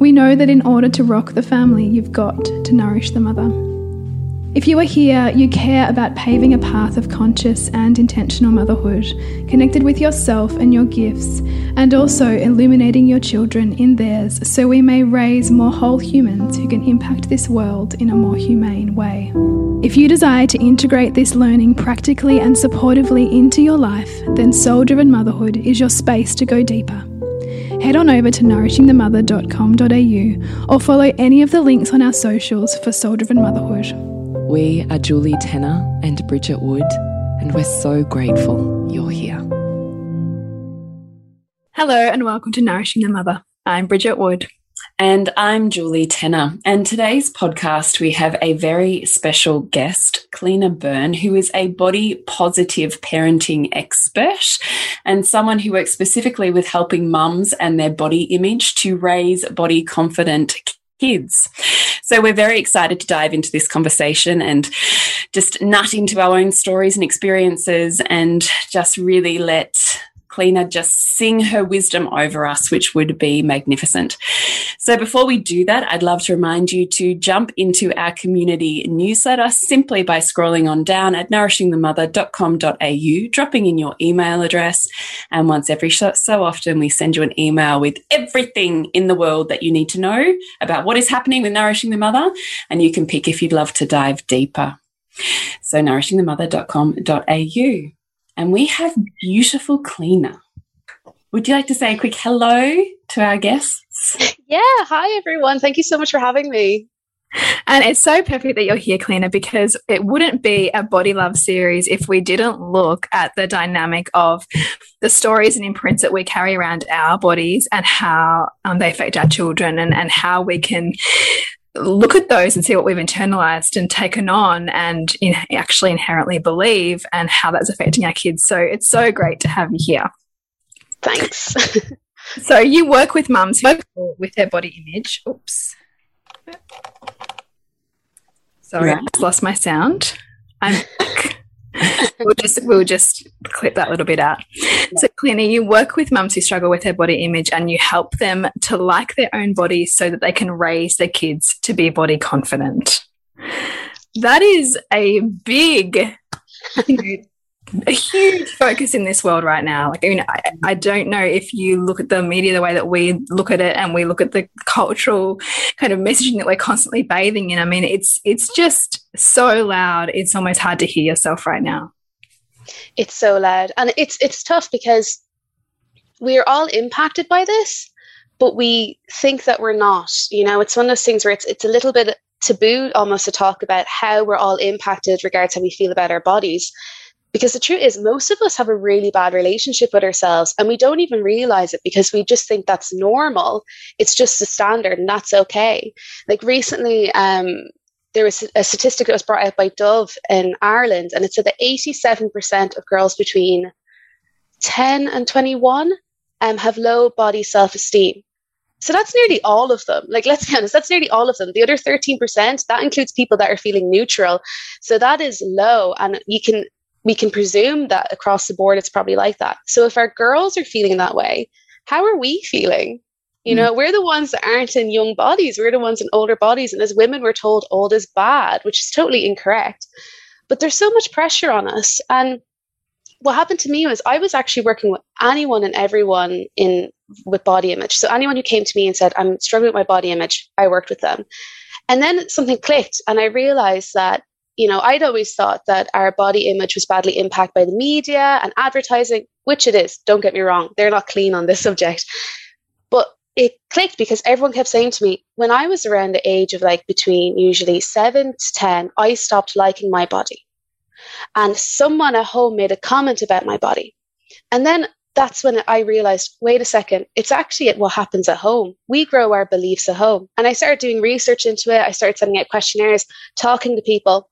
We know that in order to rock the family, you've got to nourish the mother. If you are here, you care about paving a path of conscious and intentional motherhood, connected with yourself and your gifts, and also illuminating your children in theirs so we may raise more whole humans who can impact this world in a more humane way. If you desire to integrate this learning practically and supportively into your life, then Soul Driven Motherhood is your space to go deeper. Head on over to nourishingthemother.com.au or follow any of the links on our socials for Soul Driven Motherhood. We are Julie Tenner and Bridget Wood, and we're so grateful you're here. Hello, and welcome to Nourishing the Mother. I'm Bridget Wood. And I'm Julie Tenner. And today's podcast, we have a very special guest, Cliona Byrne, who is a body positive parenting expert and someone who works specifically with helping mums and their body image to raise body confident kids. So we're very excited to dive into this conversation and just nut into our own stories and experiences and just really let Cliona just sing her wisdom over us, which would be magnificent. So before we do that, I'd love to remind you to jump into our community newsletter simply by scrolling on down at nourishingthemother.com.au, dropping in your email address. And once every so often, we send you an email with everything in the world that you need to know about what is happening with Nourishing the Mother. And you can pick if you'd love to dive deeper. So nourishingthemother.com.au and we have beautiful Cliona. Would you like to say a quick hello to our guests? Yeah, hi everyone. Thank you so much for having me. And it's so perfect that you're here, Cliona, because it wouldn't be a body love series if we didn't look at the dynamic of the stories and imprints that we carry around our bodies and how um, they affect our children and, and how we can look at those and see what we've internalized and taken on and in, actually inherently believe and how that's affecting our kids. So it's so great to have you here. Thanks. so you work with mums with their body image. Oops. Sorry, I just lost my sound. I'm we'll just we'll just clip that little bit out. So, Cliona, you work with mums who struggle with their body image, and you help them to like their own body so that they can raise their kids to be body confident. That is a big, you know, a huge focus in this world right now. Like, I mean, I, I, don't know if you look at the media the way that we look at it, and we look at the cultural kind of messaging that we're constantly bathing in. I mean, it's it's just so loud. It's almost hard to hear yourself right now it's so loud and it's it's tough because we're all impacted by this but we think that we're not you know it's one of those things where it's it's a little bit taboo almost to talk about how we're all impacted regards how we feel about our bodies because the truth is most of us have a really bad relationship with ourselves and we don't even realize it because we just think that's normal it's just the standard and that's okay like recently um there was a statistic that was brought out by Dove in Ireland, and it said that 87% of girls between 10 and 21 um, have low body self esteem. So that's nearly all of them. Like, let's be honest, that's nearly all of them. The other 13%, that includes people that are feeling neutral. So that is low. And you can, we can presume that across the board, it's probably like that. So if our girls are feeling that way, how are we feeling? You know, mm. we're the ones that aren't in young bodies. We're the ones in older bodies. And as women, we're told old is bad, which is totally incorrect. But there's so much pressure on us. And what happened to me was I was actually working with anyone and everyone in with body image. So anyone who came to me and said, I'm struggling with my body image, I worked with them. And then something clicked and I realized that, you know, I'd always thought that our body image was badly impacted by the media and advertising, which it is. Don't get me wrong. They're not clean on this subject. But it clicked because everyone kept saying to me when I was around the age of like between usually seven to 10, I stopped liking my body. And someone at home made a comment about my body. And then that's when I realized wait a second, it's actually what happens at home. We grow our beliefs at home. And I started doing research into it. I started sending out questionnaires, talking to people.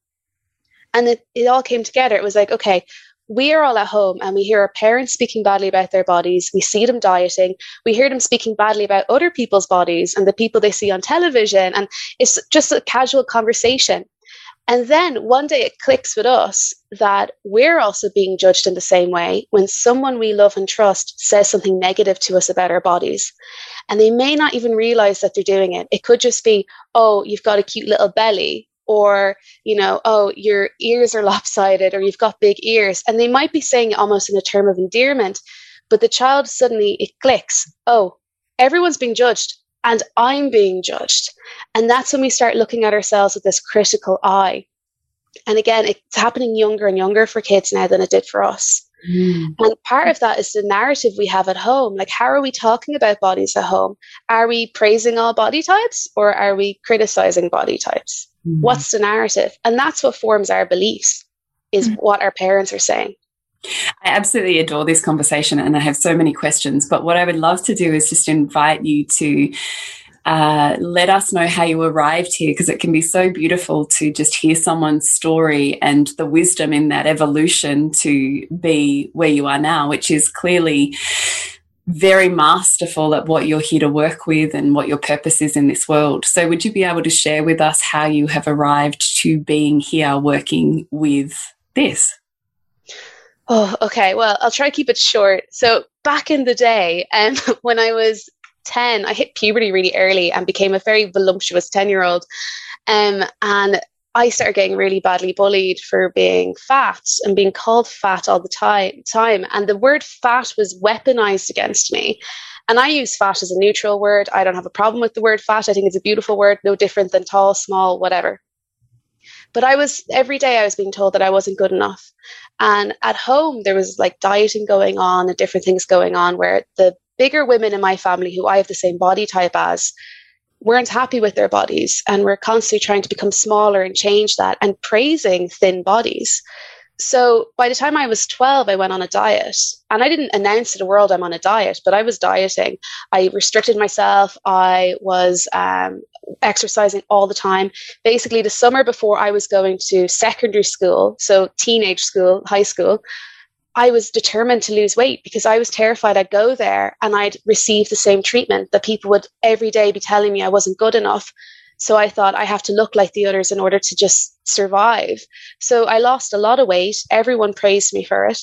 And it, it all came together. It was like, okay, we are all at home and we hear our parents speaking badly about their bodies. We see them dieting. We hear them speaking badly about other people's bodies and the people they see on television. And it's just a casual conversation. And then one day it clicks with us that we're also being judged in the same way when someone we love and trust says something negative to us about our bodies. And they may not even realize that they're doing it. It could just be, oh, you've got a cute little belly, or, you know, oh, your ears are lopsided, or you've got big ears. And they might be saying it almost in a term of endearment, but the child suddenly it clicks, oh, everyone's being judged and I'm being judged. And that's when we start looking at ourselves with this critical eye. And again, it's happening younger and younger for kids now than it did for us. Mm. And part of that is the narrative we have at home. Like, how are we talking about bodies at home? Are we praising all body types or are we criticizing body types? Mm. What's the narrative? And that's what forms our beliefs, is mm. what our parents are saying. I absolutely adore this conversation and I have so many questions. But what I would love to do is just invite you to uh, let us know how you arrived here because it can be so beautiful to just hear someone's story and the wisdom in that evolution to be where you are now, which is clearly very masterful at what you're here to work with and what your purpose is in this world. So, would you be able to share with us how you have arrived to being here working with this? Oh, okay. Well, I'll try to keep it short. So back in the day, um, when I was 10, I hit puberty really early and became a very voluptuous 10 year old. Um, and I started getting really badly bullied for being fat and being called fat all the time, time. And the word fat was weaponized against me. And I use fat as a neutral word. I don't have a problem with the word fat. I think it's a beautiful word, no different than tall, small, whatever. But I was every day I was being told that I wasn't good enough. And at home there was like dieting going on and different things going on where the bigger women in my family who I have the same body type as weren't happy with their bodies and were constantly trying to become smaller and change that and praising thin bodies. So by the time I was 12, I went on a diet. And I didn't announce to the world I'm on a diet, but I was dieting. I restricted myself. I was um, exercising all the time. Basically, the summer before I was going to secondary school, so teenage school, high school, I was determined to lose weight because I was terrified I'd go there and I'd receive the same treatment that people would every day be telling me I wasn't good enough. So I thought I have to look like the others in order to just survive. So I lost a lot of weight. Everyone praised me for it.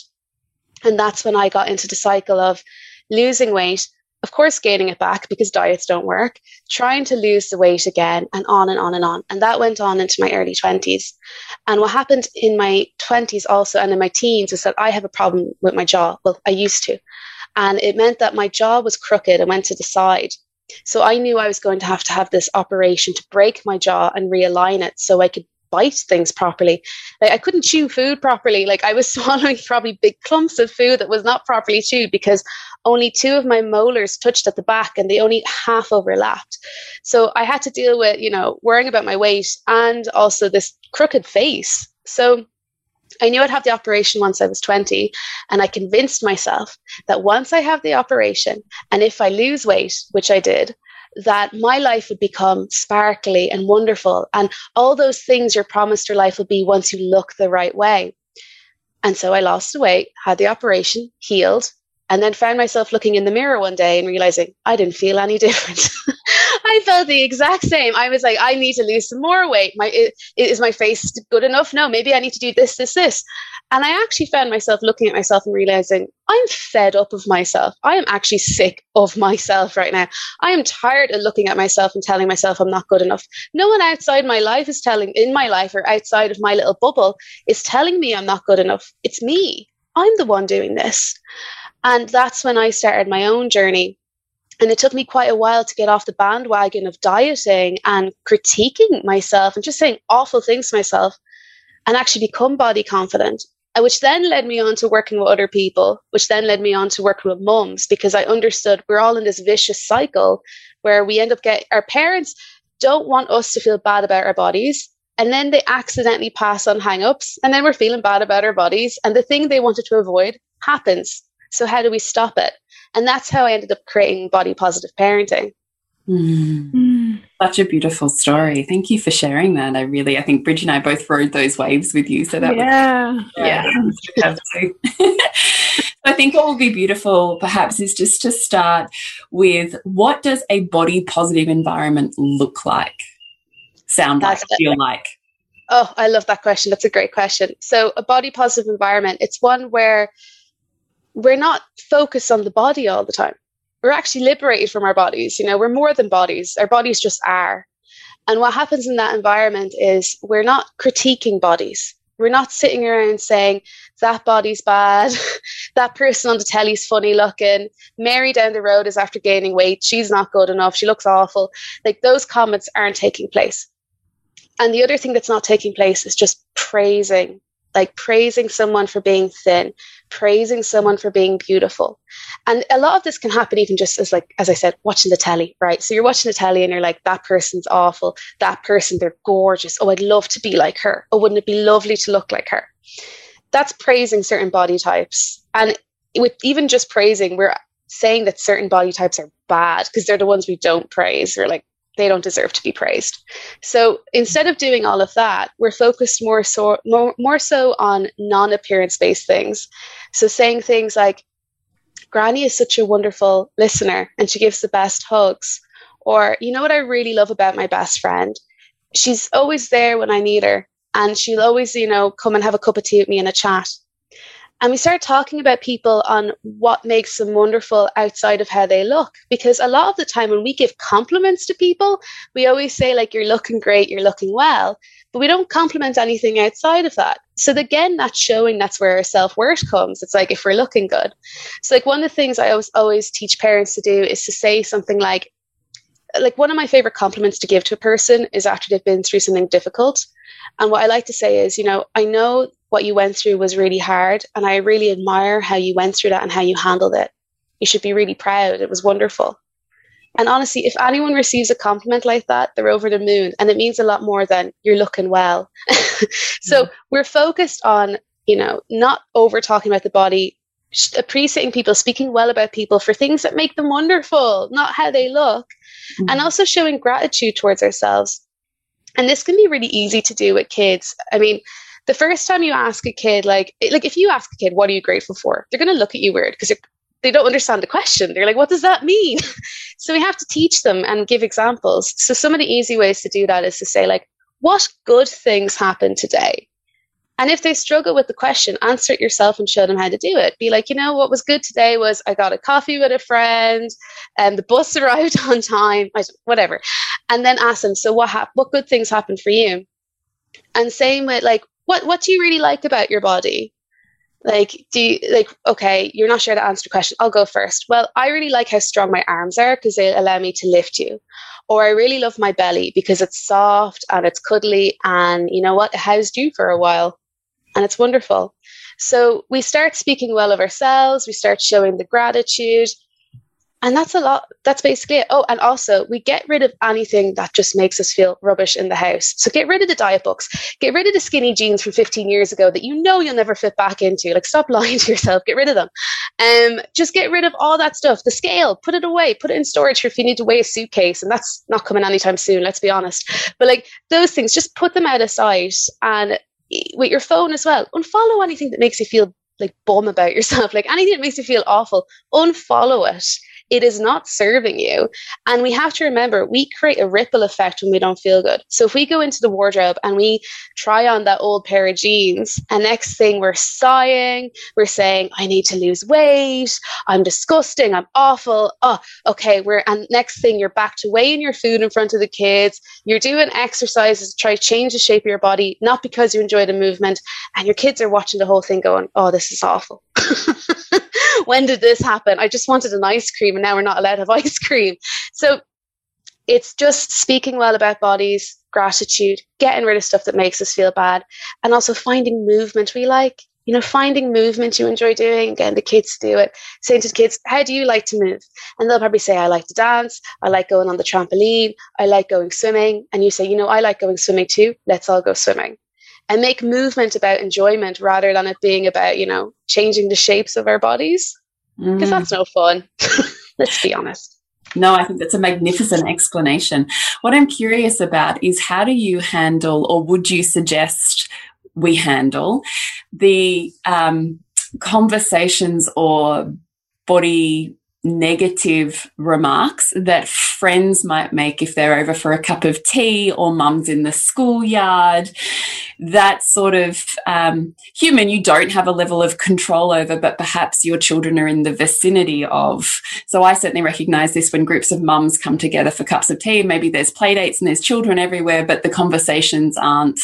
And that's when I got into the cycle of losing weight, of course, gaining it back because diets don't work, trying to lose the weight again, and on and on and on. And that went on into my early 20s. And what happened in my 20s also and in my teens is that I have a problem with my jaw. Well, I used to. And it meant that my jaw was crooked and went to the side. So I knew I was going to have to have this operation to break my jaw and realign it so I could bite things properly. Like I couldn't chew food properly. Like I was swallowing probably big clumps of food that was not properly chewed because only two of my molars touched at the back and they only half overlapped. So I had to deal with, you know, worrying about my weight and also this crooked face. So I knew I'd have the operation once I was 20, and I convinced myself that once I have the operation, and if I lose weight, which I did, that my life would become sparkly and wonderful, and all those things you're promised your life will be once you look the right way. And so I lost weight, had the operation, healed, and then found myself looking in the mirror one day and realizing I didn't feel any different. I felt the exact same. I was like, I need to lose some more weight. My is my face good enough? No, maybe I need to do this, this, this. And I actually found myself looking at myself and realizing I'm fed up of myself. I am actually sick of myself right now. I am tired of looking at myself and telling myself I'm not good enough. No one outside my life is telling, in my life or outside of my little bubble, is telling me I'm not good enough. It's me. I'm the one doing this. And that's when I started my own journey. And it took me quite a while to get off the bandwagon of dieting and critiquing myself and just saying awful things to myself and actually become body confident. Uh, which then led me on to working with other people, which then led me on to working with mums because I understood we're all in this vicious cycle where we end up getting our parents don't want us to feel bad about our bodies. And then they accidentally pass on hang ups, and then we're feeling bad about our bodies. And the thing they wanted to avoid happens. So, how do we stop it? And that's how I ended up creating body positive parenting. Mm. Mm. Such a beautiful story. Thank you for sharing that. I really, I think Bridget and I both rode those waves with you. So that yeah, was, yeah. yeah. I think what will be beautiful, perhaps, is just to start with what does a body positive environment look like, sound That's like, feel like? Oh, I love that question. That's a great question. So, a body positive environment, it's one where we're not focused on the body all the time. We're actually liberated from our bodies. You know, we're more than bodies. Our bodies just are. And what happens in that environment is we're not critiquing bodies. We're not sitting around saying, that body's bad. that person on the telly's funny looking. Mary down the road is after gaining weight. She's not good enough. She looks awful. Like those comments aren't taking place. And the other thing that's not taking place is just praising, like praising someone for being thin, praising someone for being beautiful. And a lot of this can happen even just as like, as I said, watching the telly, right? So you're watching the telly and you're like, that person's awful. That person, they're gorgeous. Oh, I'd love to be like her. Oh, wouldn't it be lovely to look like her? that's praising certain body types. And with even just praising, we're saying that certain body types are bad because they're the ones we don't praise. We're like, they don't deserve to be praised. So instead of doing all of that, we're focused more so more, more so on non-appearance based things. So saying things like, Granny is such a wonderful listener and she gives the best hugs. Or, you know what I really love about my best friend? She's always there when I need her and she'll always, you know, come and have a cup of tea with me in a chat. And we start talking about people on what makes them wonderful outside of how they look. Because a lot of the time when we give compliments to people, we always say, like, you're looking great, you're looking well, but we don't compliment anything outside of that. So again, that's showing that's where our self-worth comes. It's like if we're looking good. So like one of the things I always always teach parents to do is to say something like, like one of my favorite compliments to give to a person is after they've been through something difficult and what I like to say is, you know, I know what you went through was really hard, and I really admire how you went through that and how you handled it. You should be really proud. It was wonderful. And honestly, if anyone receives a compliment like that, they're over the moon. And it means a lot more than you're looking well. so yeah. we're focused on, you know, not over talking about the body, appreciating people, speaking well about people for things that make them wonderful, not how they look. Mm-hmm. And also showing gratitude towards ourselves. And this can be really easy to do with kids. I mean, the first time you ask a kid, like, like if you ask a kid, what are you grateful for? They're going to look at you weird because they don't understand the question. They're like, what does that mean? so we have to teach them and give examples. So some of the easy ways to do that is to say, like, what good things happened today? And if they struggle with the question, answer it yourself and show them how to do it. Be like, you know, what was good today was I got a coffee with a friend and the bus arrived on time, whatever. And then ask them, so what hap- what good things happened for you? And same with like, what what do you really like about your body? Like, do you like, okay, you're not sure to answer the question. I'll go first. Well, I really like how strong my arms are because they allow me to lift you. Or I really love my belly because it's soft and it's cuddly and you know what? It housed you for a while and it's wonderful. So we start speaking well of ourselves, we start showing the gratitude. And that's a lot. That's basically it. Oh, and also we get rid of anything that just makes us feel rubbish in the house. So get rid of the diet books. Get rid of the skinny jeans from 15 years ago that you know you'll never fit back into. Like stop lying to yourself. Get rid of them. Um, just get rid of all that stuff. The scale, put it away, put it in storage for if you need to weigh a suitcase. And that's not coming anytime soon, let's be honest. But like those things, just put them out of sight and with your phone as well. Unfollow anything that makes you feel like bum about yourself, like anything that makes you feel awful. Unfollow it it is not serving you. And we have to remember we create a ripple effect when we don't feel good. So if we go into the wardrobe and we try on that old pair of jeans, and next thing we're sighing, we're saying, I need to lose weight, I'm disgusting, I'm awful. Oh, okay, we're and next thing you're back to weighing your food in front of the kids, you're doing exercises to try to change the shape of your body, not because you enjoy the movement, and your kids are watching the whole thing going, Oh, this is awful. when did this happen? I just wanted an ice cream and now we're not allowed to have ice cream. So it's just speaking well about bodies, gratitude, getting rid of stuff that makes us feel bad, and also finding movement we like. You know, finding movement you enjoy doing, getting the kids to do it, saying to the kids, How do you like to move? And they'll probably say, I like to dance, I like going on the trampoline, I like going swimming. And you say, You know, I like going swimming too, let's all go swimming and make movement about enjoyment rather than it being about, you know, changing the shapes of our bodies. because mm. that's no fun. Let's be honest. No, I think that's a magnificent explanation. What I'm curious about is how do you handle, or would you suggest we handle, the um, conversations or body negative remarks that friends might make if they're over for a cup of tea or mum's in the schoolyard. That sort of um, human you don't have a level of control over, but perhaps your children are in the vicinity of. So I certainly recognize this when groups of mums come together for cups of tea. Maybe there's play dates and there's children everywhere, but the conversations aren't.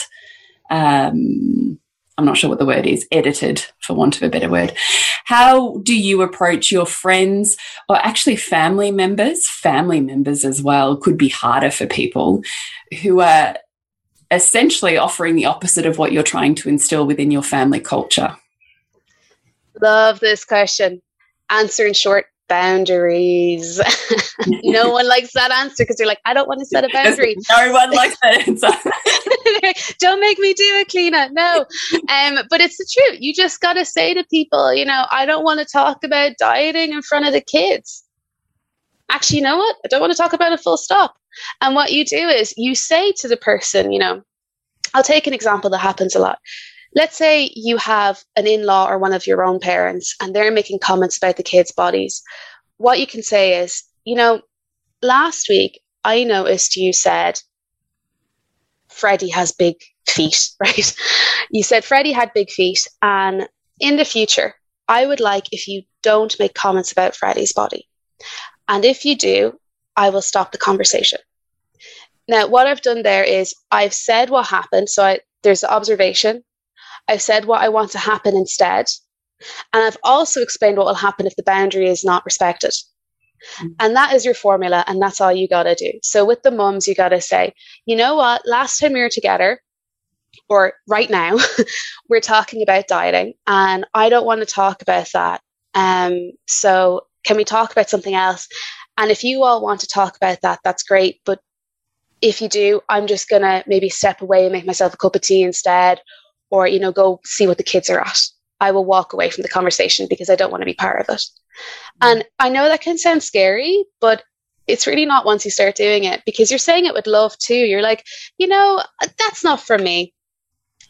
Um, I'm not sure what the word is, edited, for want of a better word. How do you approach your friends or actually family members? Family members as well could be harder for people who are essentially offering the opposite of what you're trying to instill within your family culture. Love this question. Answer in short boundaries. no one likes that answer because you're like, I don't want to set a boundary. no one likes that answer. don't make me do it, Cliona. No. Um, but it's the truth. You just got to say to people, you know, I don't want to talk about dieting in front of the kids. Actually, you know what? I don't want to talk about it full stop. And what you do is you say to the person, you know, I'll take an example that happens a lot let's say you have an in law or one of your own parents and they're making comments about the kids' bodies. What you can say is, you know, last week I noticed you said Freddie has big feet, right? You said Freddie had big feet, and in the future, I would like if you don't make comments about Freddie's body. And if you do, I will stop the conversation. Now, what I've done there is I've said what happened. So I, there's the observation, I've said what I want to happen instead. And I've also explained what will happen if the boundary is not respected. Mm-hmm. And that is your formula, and that's all you got to do. So with the mums, you got to say, you know what, last time we were together, or right now, we're talking about dieting, and I don't want to talk about that. Um, so can we talk about something else? And if you all want to talk about that, that's great. But if you do, I'm just going to maybe step away and make myself a cup of tea instead, or you know go see what the kids are at. I will walk away from the conversation because i don't want to be part of it. Mm-hmm. and i know that can sound scary but it's really not once you start doing it because you're saying it with love too. You're like you know that's not for me.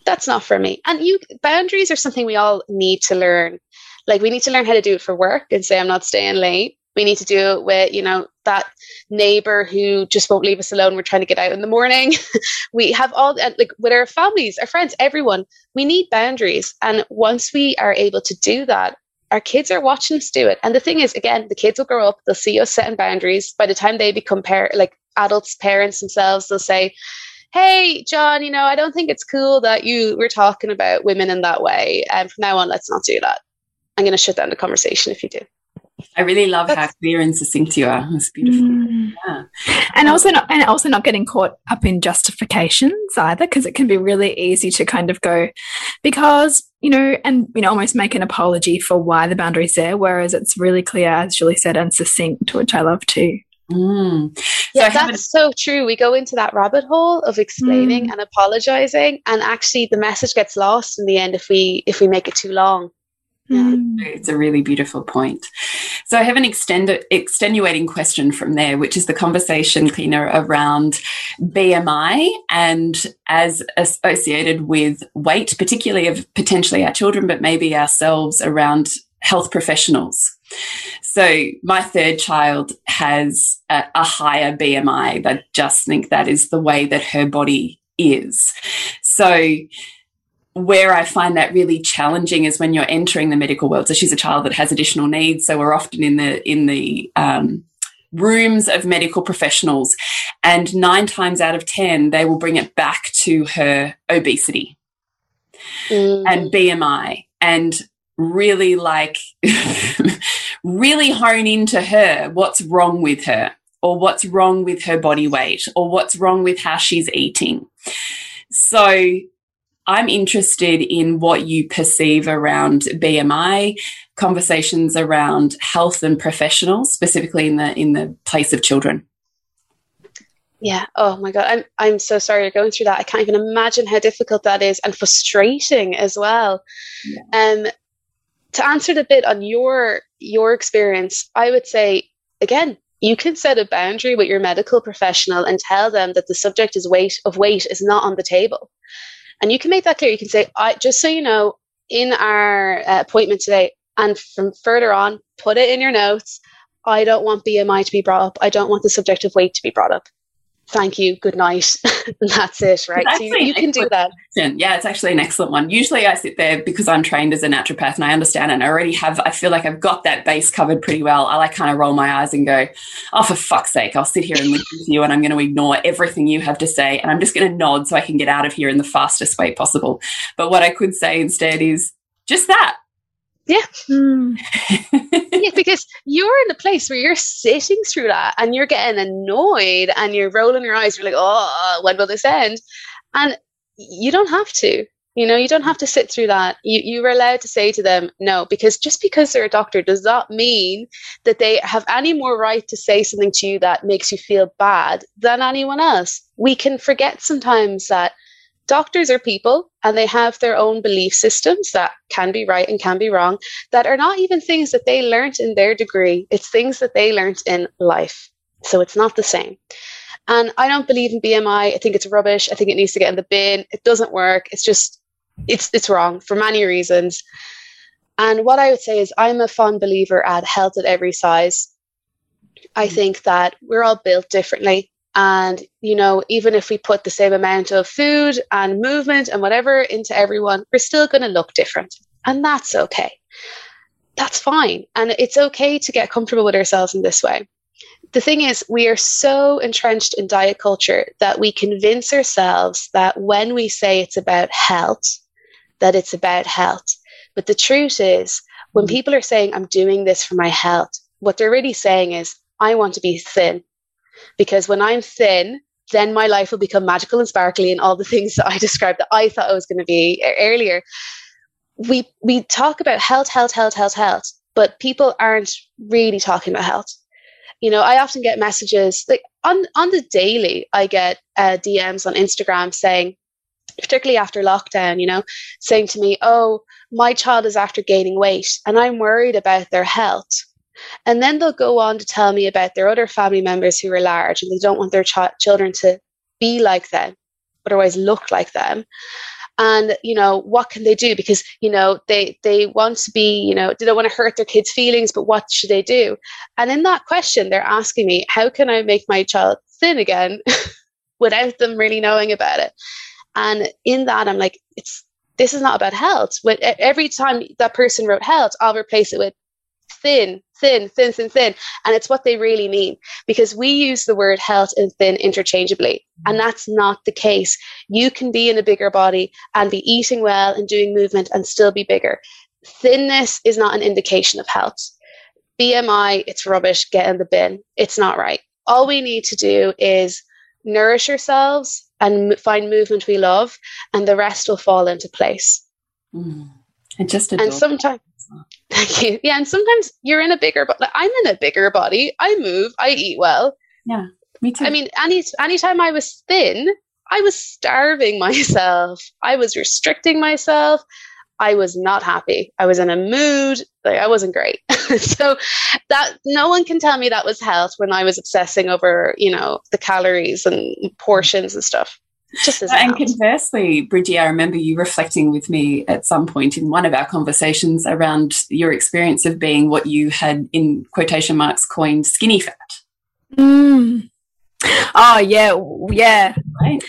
That's not for me. And you boundaries are something we all need to learn. Like we need to learn how to do it for work and say i'm not staying late we need to do it with you know that neighbor who just won't leave us alone. We're trying to get out in the morning. We have all like with our families our friends everyone we need boundaries. And once we are able to do that our kids are watching us do it. And the thing is again the kids will grow up. They'll see us setting boundaries. By the time they become par- like adults parents themselves they'll say hey john you know i don't think it's cool that you were talking about women in that way. And from now on let's not do that. I'm going to shut down the conversation if you do I really love That's, how clear and succinct you are. It's beautiful. Mm. Yeah. And also not and also not getting caught up in justifications either, because it can be really easy to kind of go because, you know, and you know, almost make an apology for why the boundary's there, whereas it's really clear, as Julie said, and succinct, which I love too. Mm. Yeah, so that's so true. We go into that rabbit hole of explaining mm. and apologizing, and actually, the message gets lost in the end if we if we make it too long. Yeah. Mm. It's a really beautiful point. So I have an extend extenuating question from there, which is the conversation, Cliona around BMI and as associated with weight, particularly of potentially our children, but maybe ourselves around health professionals. So my third child has a, a higher BMI. I just think that is the way that her body is. So where I find that really challenging is when you're entering the medical world. So she's a child that has additional needs. So we're often in the in the um, rooms of medical professionals, and nine times out of ten, they will bring it back to her obesity mm. and BMI, and really like really hone into her what's wrong with her, or what's wrong with her body weight, or what's wrong with how she's eating. So I'm interested in what you perceive around BMI, conversations around health and professionals, specifically in the in the place of children. Yeah. Oh my God. I'm I'm so sorry you're going through that. I can't even imagine how difficult that is and frustrating as well. Yeah. Um to answer the bit on your your experience, I would say, again, you can set a boundary with your medical professional and tell them that the subject is weight of weight is not on the table. And you can make that clear. You can say, I just so you know, in our uh, appointment today, and from further on, put it in your notes. I don't want BMI to be brought up. I don't want the subjective weight to be brought up thank you, good night. that's it, right? So you, you can do that. Question. Yeah, it's actually an excellent one. Usually I sit there because I'm trained as a naturopath and I understand and I already have, I feel like I've got that base covered pretty well. I like kind of roll my eyes and go, oh, for fuck's sake, I'll sit here and listen to you and I'm going to ignore everything you have to say and I'm just going to nod so I can get out of here in the fastest way possible. But what I could say instead is just that. Yeah. Mm. yeah, because you're in a place where you're sitting through that and you're getting annoyed and you're rolling your eyes. You're like, oh, when will this end? And you don't have to. You know, you don't have to sit through that. You you are allowed to say to them no, because just because they're a doctor does not mean that they have any more right to say something to you that makes you feel bad than anyone else. We can forget sometimes that doctors are people and they have their own belief systems that can be right and can be wrong that are not even things that they learned in their degree. It's things that they learned in life. So it's not the same. And i don't believe in bmi i think it's rubbish. I think it needs to get in the bin. It doesn't work. It's just it's it's wrong for many reasons. And what i would say is i'm a fond believer at health at every size. I mm. think that we're all built differently and, you know, even if we put the same amount of food and movement and whatever into everyone, we're still going to look different. And that's okay. That's fine. And it's okay to get comfortable with ourselves in this way. The thing is, we are so entrenched in diet culture that we convince ourselves that when we say it's about health, that it's about health. But the truth is, when mm. people are saying, I'm doing this for my health, what they're really saying is, I want to be thin because when I'm thin, then my life will become magical and sparkly and all the things that I described that I thought I was going to be earlier. We we talk about health, health, health, health, health, but people aren't really talking about health. You know, I often get messages like on on the daily. I get uh, DMs on Instagram saying, particularly after lockdown, you know, saying to me, "Oh, my child is after gaining weight, and I'm worried about their health." And then they'll go on to tell me about their other family members who are large and they don't want their ch- children to be like them, but otherwise look like them. And you know what can they do? Because you know they they want to be you know they don't want to hurt their kids' feelings, but what should they do? And in that question, they're asking me, how can I make my child thin again, without them really knowing about it? And in that, I'm like, it's this is not about health. When every time that person wrote health, I'll replace it with thin, thin, thin, thin, thin. And it's what they really mean because we use the word health and thin interchangeably. And that's not the case. You can be in a bigger body and be eating well and doing movement and still be bigger. Thinness is not an indication of health. BMI, it's rubbish, get in the bin. It's not right. All we need to do is nourish ourselves and find movement we love, and the rest will fall into place. Mm. And just and sometimes Thank you. Yeah, and sometimes you're in a bigger body. Like, I'm in a bigger body. I move. I eat well. Yeah, me too. I mean, any anytime I was thin, I was starving myself. I was restricting myself. I was not happy. I was in a mood. Like I wasn't great. so that no one can tell me that was health when I was obsessing over, you know, the calories and portions and stuff. Just as and conversely, Bridgie, I remember you reflecting with me at some point in one of our conversations around your experience of being what you had in quotation marks coined skinny fat. Mm. Oh yeah, yeah. Right.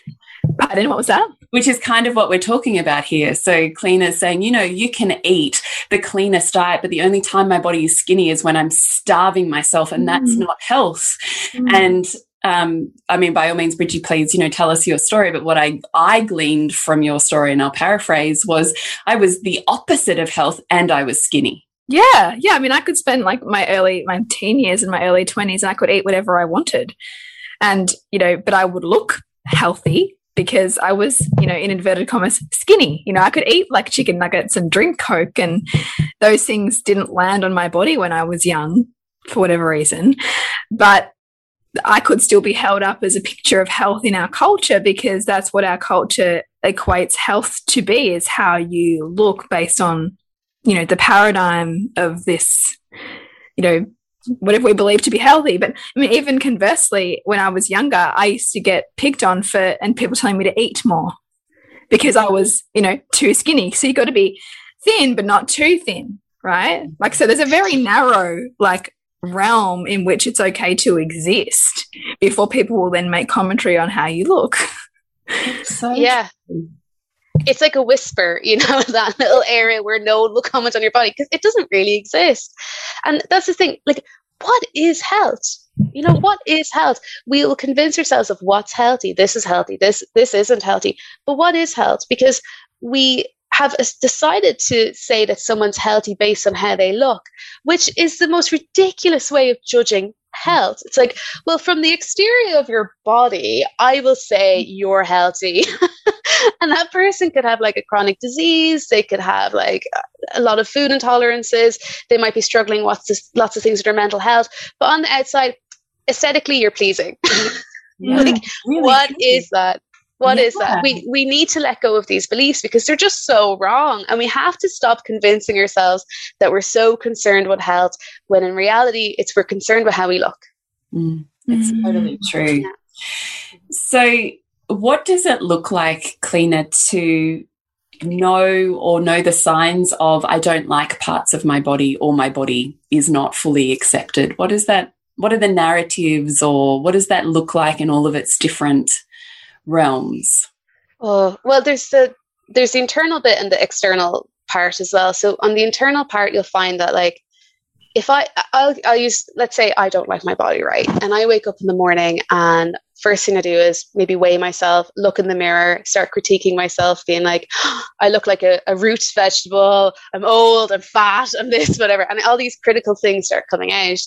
Pardon, what was that? Which is kind of what we're talking about here. So Cliona's saying, you know, you can eat the cleanest diet, but the only time my body is skinny is when I'm starving myself, and mm. that's not health. Mm. And um, I mean, by all means, Bridgie, please, you know, tell us your story. But what I, I gleaned from your story, and I'll paraphrase, was I was the opposite of health and I was skinny. Yeah. Yeah. I mean, I could spend like my early, my teen years and my early 20s, and I could eat whatever I wanted. And, you know, but I would look healthy because I was, you know, in inverted commas, skinny. You know, I could eat like chicken nuggets and drink Coke, and those things didn't land on my body when I was young for whatever reason. But I could still be held up as a picture of health in our culture because that's what our culture equates health to be is how you look based on, you know, the paradigm of this you know, whatever we believe to be healthy. But I mean, even conversely, when I was younger, I used to get picked on for and people telling me to eat more because I was, you know, too skinny. So you got to be thin, but not too thin, right? Like, so there's a very narrow, like, realm in which it's okay to exist before people will then make commentary on how you look. So yeah. It's like a whisper, you know, that little area where no one will comment on your body because it doesn't really exist. And that's the thing, like, what is health? You know, what is health? We will convince ourselves of what's healthy. This is healthy. This this isn't healthy. But what is health? Because we have decided to say that someone's healthy based on how they look, which is the most ridiculous way of judging health. It's like, well, from the exterior of your body, I will say you're healthy. and that person could have like a chronic disease, they could have like a lot of food intolerances, they might be struggling with lots of things with their mental health. But on the outside, aesthetically, you're pleasing. Yeah, like, really what is that? What yeah. is that? We we need to let go of these beliefs because they're just so wrong. And we have to stop convincing ourselves that we're so concerned with health when in reality it's we're concerned with how we look. Mm, it's mm. totally true. Yeah. So what does it look like, Cliona, to know or know the signs of I don't like parts of my body or my body is not fully accepted? What is that? What are the narratives or what does that look like in all of its different realms? Oh, well, there's the there's the internal bit and the external part as well. So on the internal part, you'll find that like if I I'll, I'll use let's say I don't like my body right, and I wake up in the morning and first thing I do is maybe weigh myself, look in the mirror, start critiquing myself, being like, oh, I look like a, a root vegetable, I'm old, I'm fat, I'm this, whatever, and all these critical things start coming out.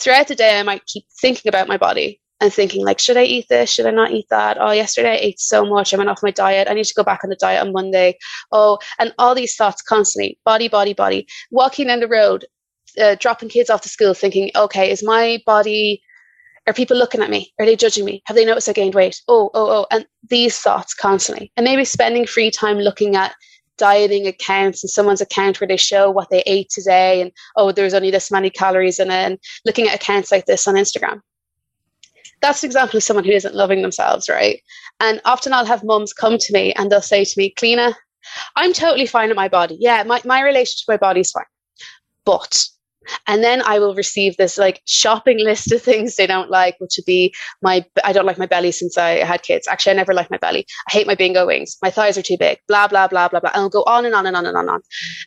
Throughout the day, I might keep thinking about my body and thinking like, should I eat this? Should I not eat that? Oh, yesterday I ate so much. I went off my diet. I need to go back on the diet on Monday. Oh, and all these thoughts constantly, body, body, body. Walking down the road, uh, dropping kids off to school, thinking, okay, is my body? Are people looking at me? Are they judging me? Have they noticed I gained weight? Oh, oh, oh, and these thoughts constantly, and maybe spending free time looking at dieting accounts and someone's account where they show what they ate today and oh there's only this many calories in it and looking at accounts like this on instagram that's an example of someone who isn't loving themselves, right? And often I'll have mums come to me and they'll say to me, Cliona, I'm totally fine with my body. Yeah, my, my relationship to my body is fine. But and then I will receive this like shopping list of things they don't like, which would be my I don't like my belly since I had kids. Actually, I never liked my belly. I hate my bingo wings. My thighs are too big. Blah blah blah blah blah. And I'll go on and on and on and on and on.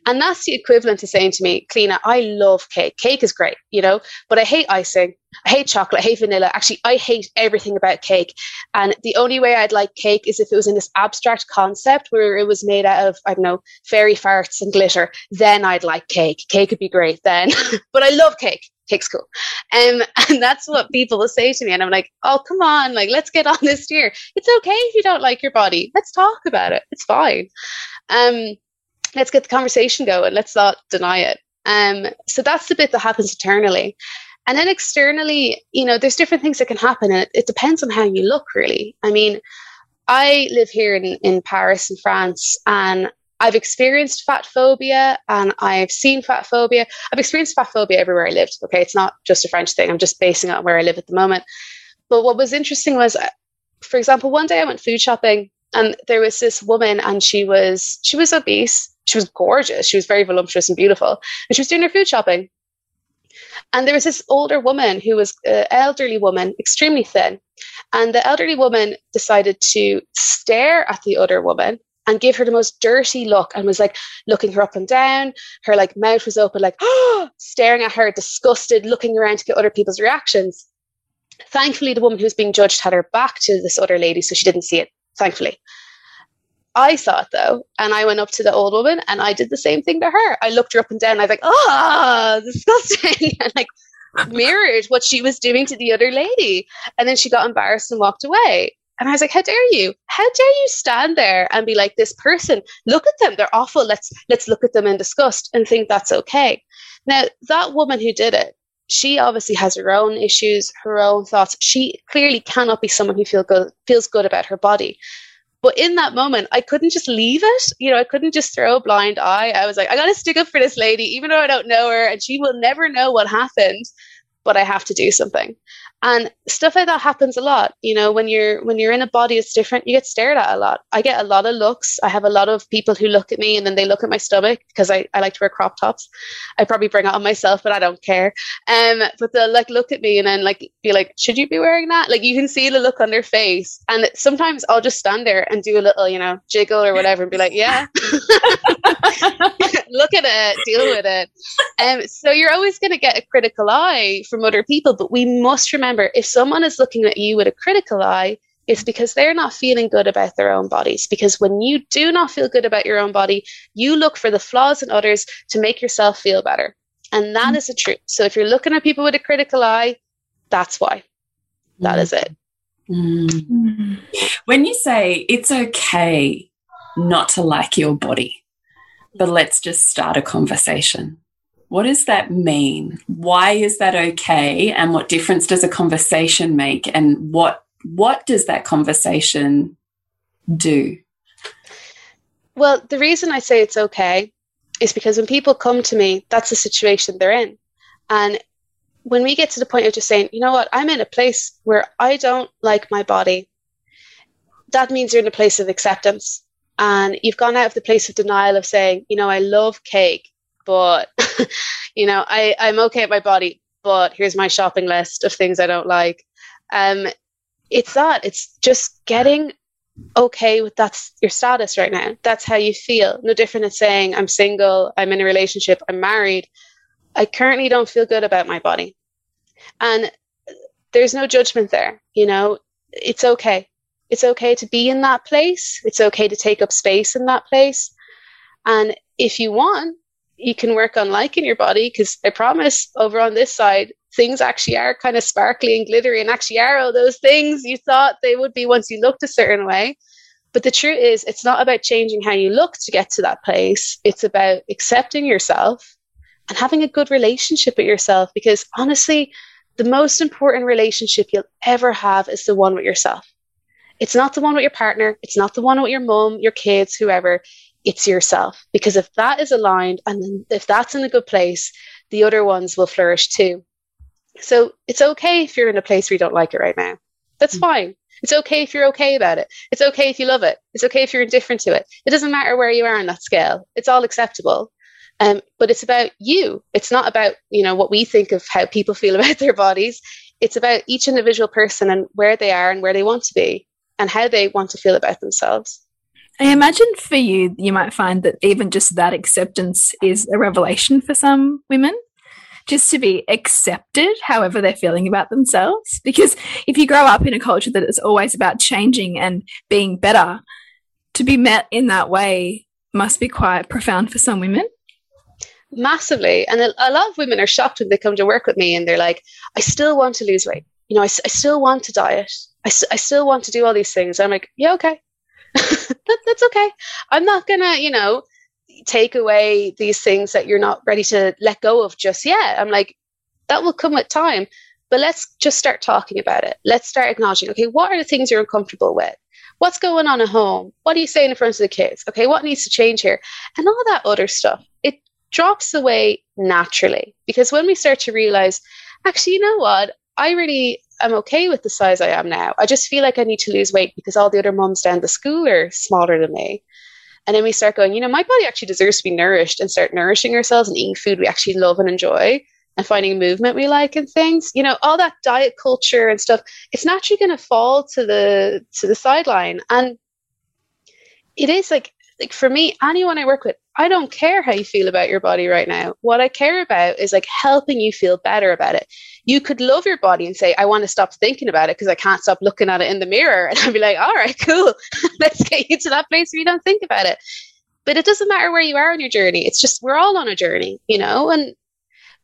And that's the equivalent to saying to me, Cliona, I love cake. Cake is great, you know, but I hate icing. I hate chocolate, I hate vanilla. Actually, I hate everything about cake. And the only way I'd like cake is if it was in this abstract concept where it was made out of, I don't know, fairy farts and glitter. Then I'd like cake. Cake would be great then. but I love cake. Cake's cool. Um, and that's what people will say to me. And I'm like, oh, come on, like, let's get on this here. It's okay if you don't like your body. Let's talk about it. It's fine. Um, let's get the conversation going. Let's not deny it. Um, so that's the bit that happens internally. And then externally, you know, there's different things that can happen, and it, it depends on how you look, really. I mean, I live here in, in Paris, in France, and I've experienced fat phobia and I've seen fat phobia. I've experienced fat phobia everywhere I lived. Okay, it's not just a French thing. I'm just basing it on where I live at the moment. But what was interesting was, uh, for example, one day I went food shopping and there was this woman and she was she was obese. She was gorgeous. She was very voluptuous and beautiful. And she was doing her food shopping. And there was this older woman who was an elderly woman, extremely thin. And the elderly woman decided to stare at the other woman and give her the most dirty look and was like looking her up and down. Her like mouth was open, like staring at her, disgusted, looking around to get other people's reactions. Thankfully, the woman who was being judged had her back to this other lady, so she didn't see it. Thankfully. I saw it though, and I went up to the old woman and I did the same thing to her. I looked her up and down. And I was like, "Ah, "Oh, disgusting!" and like mirrored what she was doing to the other lady. And then she got embarrassed and walked away. And I was like, "How dare you? How dare you stand there and be like this person? Look at them; they're awful. Let's let's look at them in disgust and think that's okay." Now, that woman who did it, she obviously has her own issues, her own thoughts. She clearly cannot be someone who feel good, feels good about her body. But in that moment, I couldn't just leave it. You know, I couldn't just throw a blind eye. I was like, I got to stick up for this lady, even though I don't know her and she will never know what happened, but I have to do something and stuff like that happens a lot you know when you're when you're in a body it's different. You get stared at a lot. I get a lot of looks. I have a lot of people who look at me and then they look at my stomach because I, I like to wear crop tops. I probably bring it on myself but i don't care. Um but they'll like look at me and then like be like should you be wearing that? Like you can see the look on their face. And sometimes i'll just stand there and do a little you know jiggle or whatever and be like yeah. Look at it. Deal with it. Um so you're always going to get a critical eye from other people but we must remember remember if someone is looking at you with a critical eye, it's because they're not feeling good about their own bodies. Because when you do not feel good about your own body, you look for the flaws in others to make yourself feel better. And that mm. is the truth. So if you're looking at people with a critical eye, that's why. That mm. it. Mm. When you say it's okay not to like your body, but let's just start a conversation. What does that mean? Why is that okay? And what difference does a conversation make? And what what does that conversation do? Well, the reason I say it's okay is because when people come to me, that's the situation they're in. And when we get to the point of just saying, you know what, I'm in a place where I don't like my body, that means you're in a place of acceptance. And you've gone out of the place of denial of saying, you know, I love cake but you know, I, I'm okay at my body, but here's my shopping list of things I don't like. Um, it's that. It's just getting okay with that's your status right now. That's how you feel. No different than saying I'm single, I'm in a relationship, I'm married. I currently don't feel good about my body. And there's no judgment there, you know. It's okay. It's okay to be in that place. It's okay to take up space in that place. And if you want, you can work on liking your body because I promise over on this side, things actually are kind of sparkly and glittery and actually are all those things you thought they would be once you looked a certain way. But the truth is, it's not about changing how you look to get to that place. It's about accepting yourself and having a good relationship with yourself because honestly, the most important relationship you'll ever have is the one with yourself. It's not the one with your partner. It's not the one with your mom, your kids, whoever it's yourself. Because if that is aligned and if that's in a good place, the other ones will flourish too. So it's okay if you're in a place where you don't like it right now. That's mm-hmm. fine. It's okay if you're okay about it. It's okay if you love it. It's okay if you're indifferent to it. It doesn't matter where you are on that scale. It's all acceptable. Um, but it's about you. It's not about you know what we think of how people feel about their bodies. It's about each individual person and where they are and where they want to be and how they want to feel about themselves. I imagine for you, you might find that even just that acceptance is a revelation for some women. Just to be accepted, however they're feeling about themselves. Because if you grow up in a culture that is always about changing and being better, to be met in that way must be quite profound for some women. Massively. And a, lot of women are shocked when they come to work with me and they're like, I still want to lose weight. You know, I, I still want to diet. I, I still want to do all these things. I'm like, yeah, okay. That, that's okay. I'm not gonna, you know, take away these things that you're not ready to let go of just yet. I'm like, that will come with time. But let's just start talking about it. Let's start acknowledging, okay, what are the things you're uncomfortable with? What's going on at home? What are you saying in front of the kids? Okay, what needs to change here? And all that other stuff. It drops away naturally because when we start to realize, actually, you know what? I really am okay with the size I am now. I just feel like I need to lose weight because all the other moms down the school are smaller than me. And then we start going, you know, my body actually deserves to be nourished and start nourishing ourselves and eating food we actually love and enjoy and finding movement we like and things. You know, all that diet culture and stuff, it's naturally going to fall to the to the sideline. And it is like like for me, anyone I work with, I don't care how you feel about your body right now. What I care about is like helping you feel better about it. You could love your body and say, I want to stop thinking about it because I can't stop looking at it in the mirror. And I'd be like, all right, cool. Let's get you to that place where you don't think about it. But it doesn't matter where you are on your journey. It's just we're all on a journey, you know, and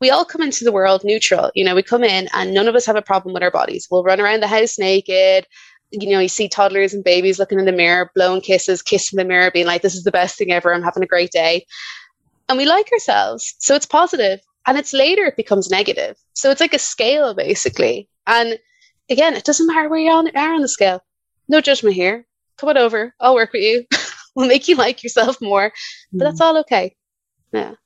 we all come into the world neutral. You know, we come in and none of us have a problem with our bodies. We'll run around the house naked you know, you see toddlers and babies looking in the mirror, blowing kisses, kissing the mirror, being like, this is the best thing ever. I'm having a great day. And we like ourselves. So it's positive. And it's later it becomes negative. So it's like a scale basically. And again, it doesn't matter where you are on the scale. No judgment here. come on over. I'll work with you. we'll make you like yourself more. But that's mm. all okay. Yeah.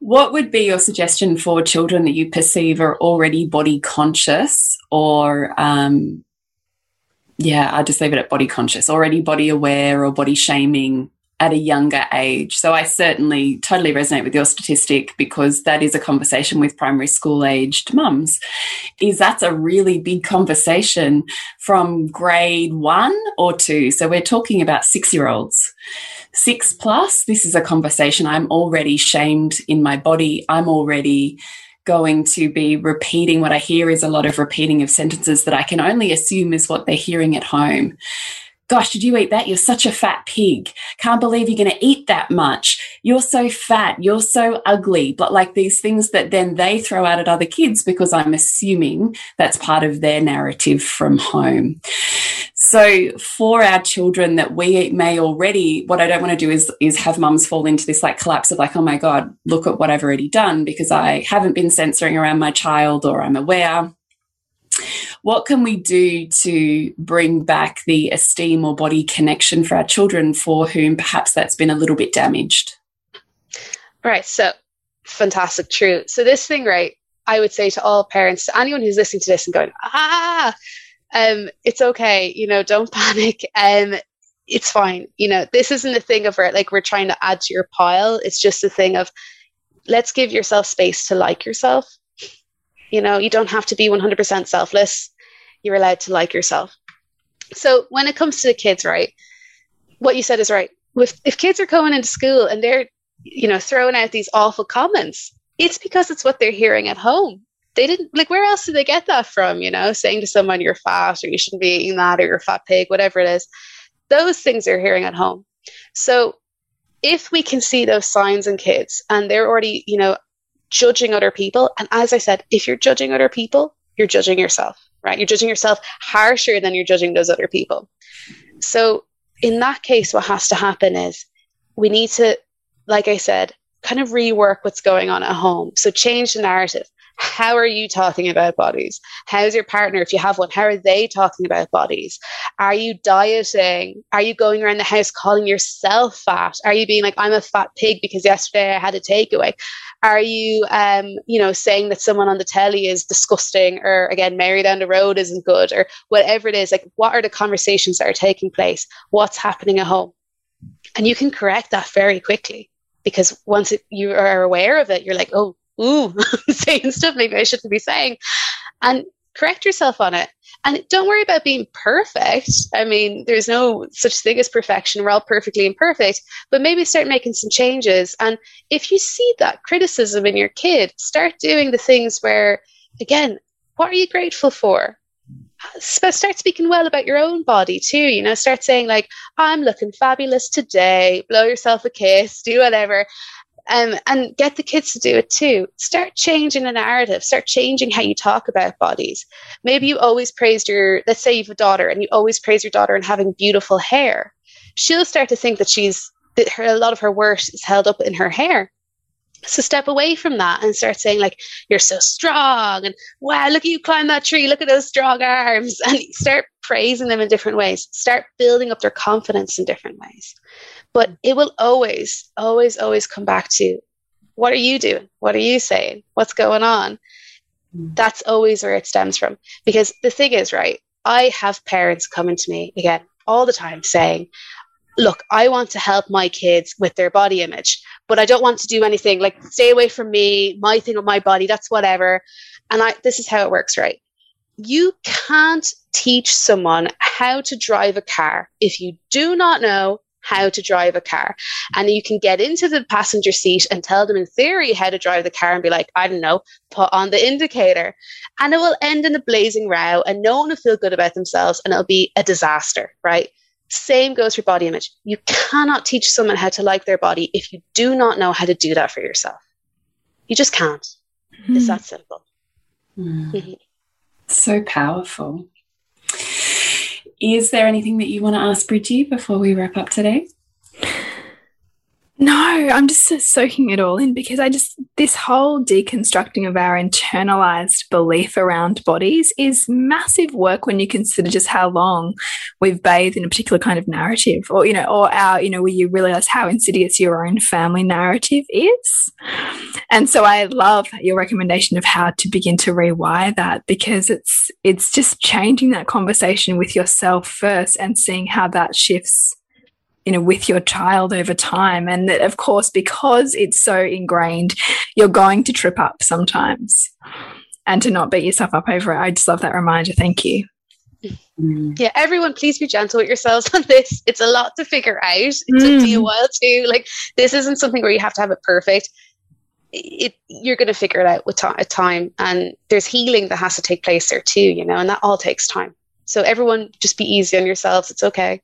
What would be your suggestion for children that you perceive are already body conscious or um, yeah, I just leave it at body conscious, already body aware or body shaming at a younger age. So I certainly totally resonate with your statistic because that is a conversation with primary school aged mums. Is that's a really big conversation from grade one or two. So we're talking about six year olds. Six plus, this is a conversation. I'm already shamed in my body. I'm already going to be repeating what I hear is a lot of repeating of sentences that I can only assume is what they're hearing at home. Gosh, did you eat that? You're such a fat pig. Can't believe you're going to eat that much. You're so fat. You're so ugly. But like these things that then they throw out at other kids because I'm assuming that's part of their narrative from home. So for our children that we may already, what I don't want to do is, is have mums fall into this like collapse of like, oh my God, look at what I've already done because I haven't been censoring around my child or I'm aware. What can we do to bring back the esteem or body connection for our children for whom perhaps that's been a little bit damaged? Right. So fantastic. True. So this thing, right, I would say to all parents, to anyone who's listening to this and going, ah, um, it's okay, you know, don't panic. Um, it's fine. You know, this isn't a thing of like we're trying to add to your pile. It's just a thing of let's give yourself space to like yourself. You know, you don't have to be 100% selfless. You're allowed to like yourself. So when it comes to the kids, right, what you said is right. If, if kids are coming into school and they're, you know, throwing out these awful comments, it's because it's what they're hearing at home they didn't like where else did they get that from you know saying to someone you're fat or you shouldn't be eating that or you're a fat pig whatever it is those things they're hearing at home so if we can see those signs in kids and they're already you know judging other people and as i said if you're judging other people you're judging yourself right you're judging yourself harsher than you're judging those other people so in that case what has to happen is we need to like i said kind of rework what's going on at home so change the narrative how are you talking about bodies? How's your partner, if you have one, how are they talking about bodies? Are you dieting? Are you going around the house calling yourself fat? Are you being like, I'm a fat pig because yesterday I had a takeaway? Are you, um, you know, saying that someone on the telly is disgusting or again, Mary down the road isn't good or whatever it is? Like, what are the conversations that are taking place? What's happening at home? And you can correct that very quickly because once it, you are aware of it, you're like, oh, ooh, saying stuff maybe I shouldn't be saying. And correct yourself on it. And don't worry about being perfect. I mean, there's no such thing as perfection. We're all perfectly imperfect, but maybe start making some changes. And if you see that criticism in your kid, start doing the things where, again, what are you grateful for? Start speaking well about your own body too. You know, start saying, like, I'm looking fabulous today, blow yourself a kiss, do whatever um, and get the kids to do it too. Start changing the narrative. Start changing how you talk about bodies. Maybe you always praised your, let's say you have a daughter and you always praise your daughter and having beautiful hair. She'll start to think that she's, that her, a lot of her worth is held up in her hair. So step away from that and start saying like, you're so strong and wow, look at you climb that tree. Look at those strong arms and start praising them in different ways. Start building up their confidence in different ways. But it will always, always, always come back to what are you doing? What are you saying? What's going on? Mm. That's always where it stems from. Because the thing is, right, I have parents coming to me again all the time saying, look, I want to help my kids with their body image, but I don't want to do anything like stay away from me, my thing with my body, that's whatever. And I, this is how it works, right? You can't teach someone how to drive a car if you do not know how to drive a car. And you can get into the passenger seat and tell them in theory how to drive the car and be like, I don't know, put on the indicator. And it will end in a blazing row and no one will feel good about themselves and it'll be a disaster, right? Same goes for body image. You cannot teach someone how to like their body if you do not know how to do that for yourself. You just can't. Mm. It's hmm. that simple. Mm. Mm-hmm. So powerful. Is there anything that you want to ask Bridgie before we wrap up today? No, I'm just soaking it all in because I just, this whole deconstructing of our internalized belief around bodies is massive work when you consider just how long we've bathed in a particular kind of narrative or, you know, or our, you know, where you realize how insidious your own family narrative is. And so I love your recommendation of how to begin to rewire that because it's, it's just changing that conversation with yourself first and seeing how that shifts you know with your child over time and that of course because it's so ingrained you're going to trip up sometimes. And to not beat yourself up over it. I just love that reminder. Thank you. Mm. yeah everyone please be gentle with yourselves on this. It's a lot to figure out. It mm. took me a while too like this isn't something where you have to have it perfect. It, you're going to figure it out with time and there's healing that has to take place there too you know and that all takes time. So everyone just be easy on yourselves. It's okay.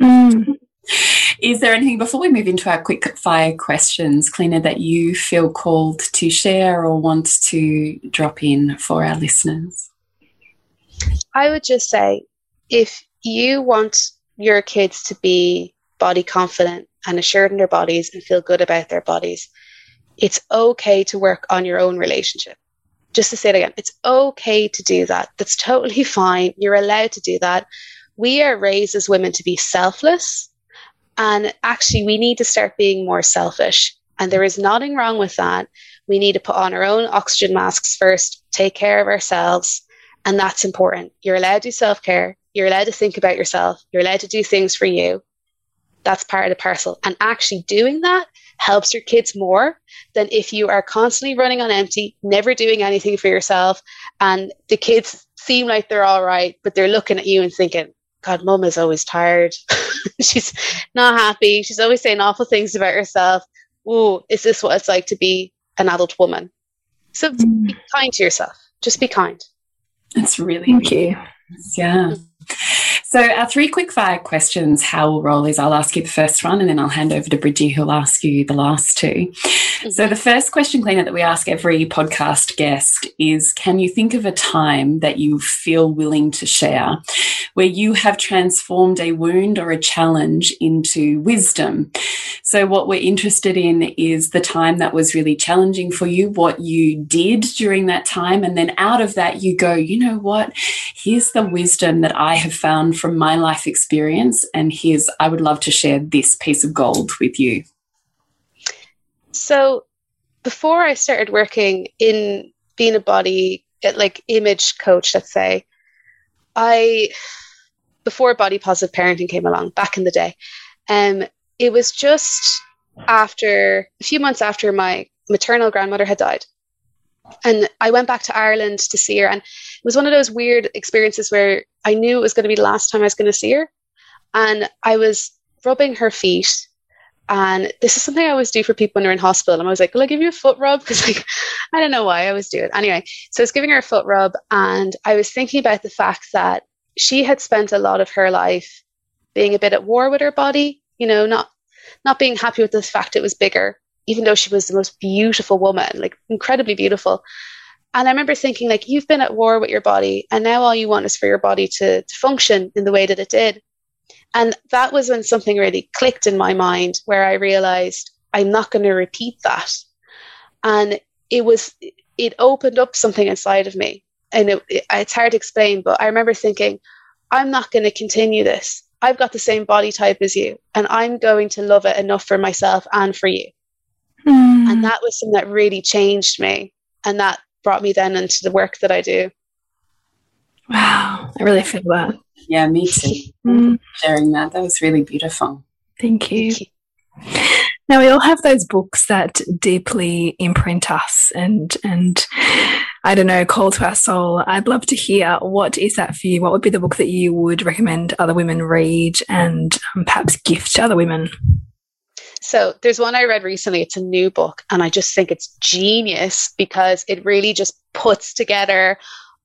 Mm. Is there anything before we move into our quick fire questions, Cliona, that you feel called to share or want to drop in for our listeners? I would just say if you want your kids to be body confident and assured in their bodies and feel good about their bodies, it's okay to work on your own relationship. Just to say it again, it's okay to do that. That's totally fine. You're allowed to do that. We are raised as women to be selfless and actually, we need to start being more selfish. And there is nothing wrong with that. We need to put on our own oxygen masks first, take care of ourselves. And that's important. You're allowed to do self care. You're allowed to think about yourself. You're allowed to do things for you. That's part of the parcel. And actually doing that helps your kids more than if you are constantly running on empty, never doing anything for yourself. And the kids seem like they're all right, but they're looking at you and thinking, God, mum is always tired. She's not happy. She's always saying awful things about herself. Oh, is this what it's like to be an adult woman? So mm. be kind to yourself. Just be kind. That's really thank you. Yeah. So, our three quick fire questions, how we'll roll is I'll ask you the first one and then I'll hand over to Bridgie, who'll ask you the last two. Mm -hmm. So, the first question, Cliona, that we ask every podcast guest is Can you think of a time that you feel willing to share where you have transformed a wound or a challenge into wisdom? So, what we're interested in is the time that was really challenging for you, what you did during that time. And then out of that, you go, you know what? Here's the wisdom that I have found from my life experience. And here's, I would love to share this piece of gold with you. So, before I started working in being a body, like image coach, let's say, I, before body positive parenting came along back in the day, um, it was just after a few months after my maternal grandmother had died. And I went back to Ireland to see her. And it was one of those weird experiences where I knew it was going to be the last time I was going to see her. And I was rubbing her feet. And this is something I always do for people when they're in hospital. And I was like, Will I give you a foot rub? Because like I don't know why I always do it. Anyway, so I was giving her a foot rub and I was thinking about the fact that she had spent a lot of her life being a bit at war with her body, you know, not not being happy with the fact it was bigger even though she was the most beautiful woman, like incredibly beautiful. And I remember thinking, like, you've been at war with your body, and now all you want is for your body to, to function in the way that it did. And that was when something really clicked in my mind, where I realized I'm not going to repeat that. And it was, it opened up something inside of me. And it, it, it's hard to explain, but I remember thinking, I'm not going to continue this. I've got the same body type as you, and I'm going to love it enough for myself and for you. Mm. And that was something that really changed me. And that brought me then into the work that I do. Wow. I really feel that. Yeah, me too. Mm. Sharing that. That was really beautiful. Thank you. Thank you. Now we all have those books that deeply imprint us and and I don't know, call to our soul. I'd love to hear what is that for you? What would be the book that you would recommend other women read and um, perhaps gift to other women? So there's one I read recently. It's a new book, and I just think it's genius because it really just puts together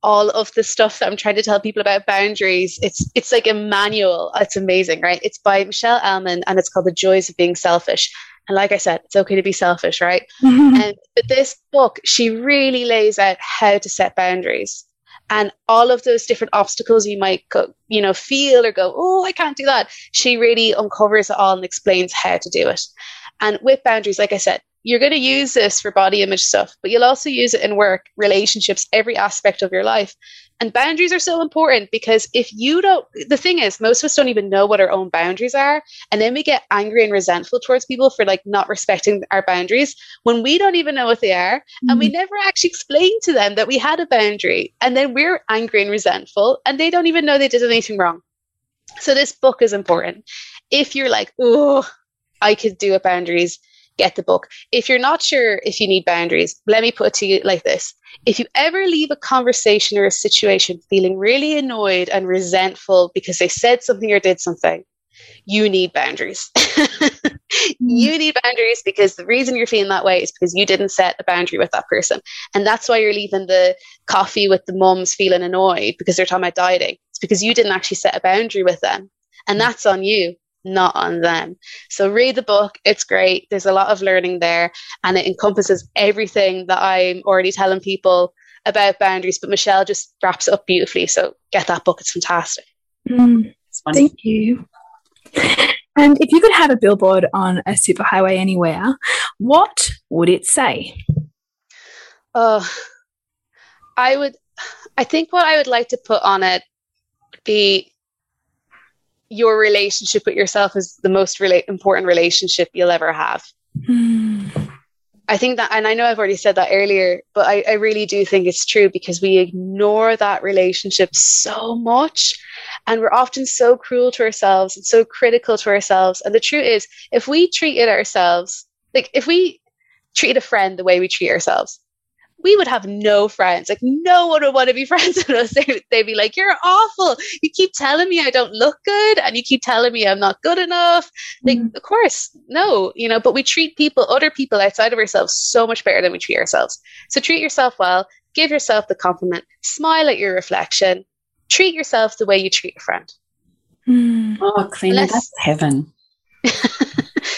all of the stuff that I'm trying to tell people about boundaries. It's it's like a manual. It's amazing, right? It's by Michelle Elman, and it's called The Joys of Being Selfish. And like I said, it's okay to be selfish, right? Mm-hmm. And but this book, she really lays out how to set boundaries and all of those different obstacles you might go, you know, feel or go, oh, I can't do that. She really uncovers it all and explains how to do it. And with boundaries, like I said, you're going to use this for body image stuff, but you'll also use it in work, relationships, every aspect of your life. And boundaries are so important because if you don't, the thing is, most of us don't even know what our own boundaries are. And then we get angry and resentful towards people for like not respecting our boundaries when we don't even know what they are. Mm-hmm. And we mm-hmm. never actually explain to them that we had a boundary. And then we're angry and resentful and they don't even know they did anything wrong. So this book is important. If you're like, oh, I could do it boundaries, get the book. If you're not sure if you need boundaries, let me put it to you like this. If you ever leave a conversation or a situation feeling really annoyed and resentful because they said something or did something, you need boundaries. you mm. need boundaries because the reason you're feeling that way is because you didn't set a boundary with that person. And that's why you're leaving the coffee with the mums feeling annoyed because they're talking about dieting. It's because you didn't actually set a boundary with them. And mm. that's on you not on them. So read the book. It's great. There's a lot of learning there and it encompasses everything that I'm already telling people about boundaries. But Michelle just wraps it up beautifully. So get that book. It's fantastic. Mm, thank you. And if you could have a billboard on a superhighway anywhere, what would it say? Oh, I would, I think what I would like to put on it would be your relationship with yourself is the most rela- important relationship you'll ever have. Mm. I think that, and I know I've already said that earlier, but I, I, really do think it's true because we ignore that relationship so much. And we're often so cruel to ourselves and so critical to ourselves. And the truth is, if we treated ourselves, like if we treat a friend the way we treat ourselves, we would have no friends. Like no one would want to be friends with us. They, would be like, "You're awful. You keep telling me I don't look good, and you keep telling me I'm not good enough." Like, mm. of course, no, you know. But we treat people, other people outside of ourselves, so much better than we treat ourselves. So treat yourself well. Give yourself the compliment. Smile at your reflection. Treat yourself the way you treat a friend. Mm. Oh, clean that's heaven.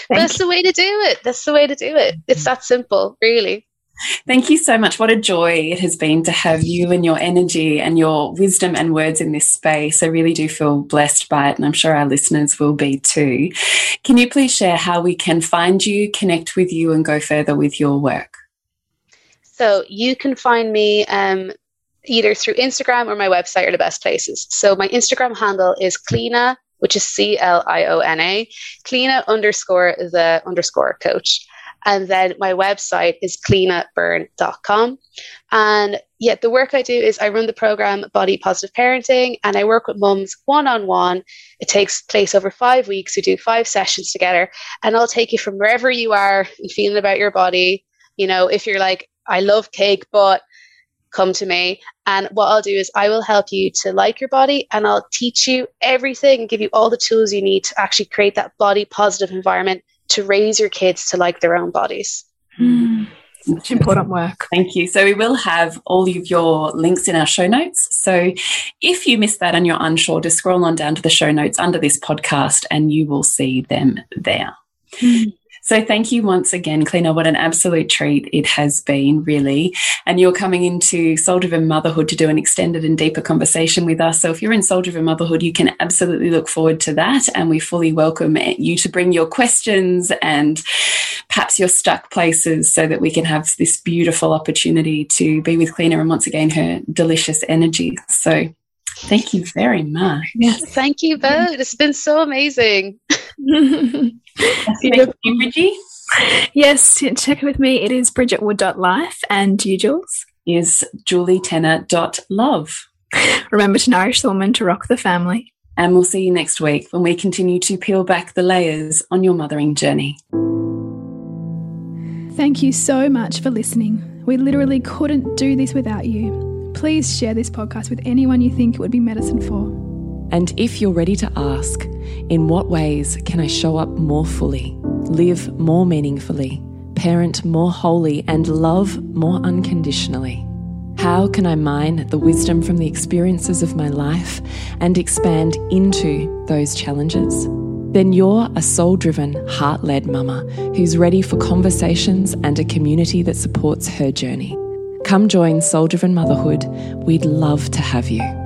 that's you. the way to do it. That's the way to do it. It's that simple, really. Thank you so much. What a joy it has been to have you and your energy and your wisdom and words in this space. I really do feel blessed by it, and I'm sure our listeners will be too. Can you please share how we can find you, connect with you, and go further with your work? So you can find me um, either through Instagram or my website are the best places. So my Instagram handle is Cliona, which is C L I O N A, Cliona underscore the underscore coach. And then my website is clionabyrne.com. And yeah, the work I do is I run the program Body Positive Parenting and I work with mums one on one. It takes place over five weeks. We do five sessions together and I'll take you from wherever you are and feeling about your body. You know, if you're like, I love cake, but come to me. And what I'll do is I will help you to like your body and I'll teach you everything and give you all the tools you need to actually create that body positive environment to raise your kids to like their own bodies. Mm. Such important work. Thank you. So, we will have all of your links in our show notes. So, if you missed that and you're unsure, just scroll on down to the show notes under this podcast and you will see them there. Mm. So thank you once again, Cliona. What an absolute treat it has been, really. And you're coming into Soul Driven Motherhood to do an extended and deeper conversation with us. So if you're in Soul Driven Motherhood, you can absolutely look forward to that. And we fully welcome you to bring your questions and perhaps your stuck places so that we can have this beautiful opportunity to be with Cliona and once again her delicious energy. So Thank you very much. Yes, thank you both. It's been so amazing. Thank you, Bridgie. Yes, check with me. It is bridgetwood.life and you, Jules? Is julietenner.love. Remember to nourish the woman to rock the family. And we'll see you next week when we continue to peel back the layers on your mothering journey. Thank you so much for listening. We literally couldn't do this without you. Please share this podcast with anyone you think it would be medicine for. And if you're ready to ask, in what ways can I show up more fully, live more meaningfully, parent more wholly, and love more unconditionally? How can I mine the wisdom from the experiences of my life and expand into those challenges? Then you're a soul driven, heart led mama who's ready for conversations and a community that supports her journey. Come join Soul Driven Motherhood. We'd love to have you.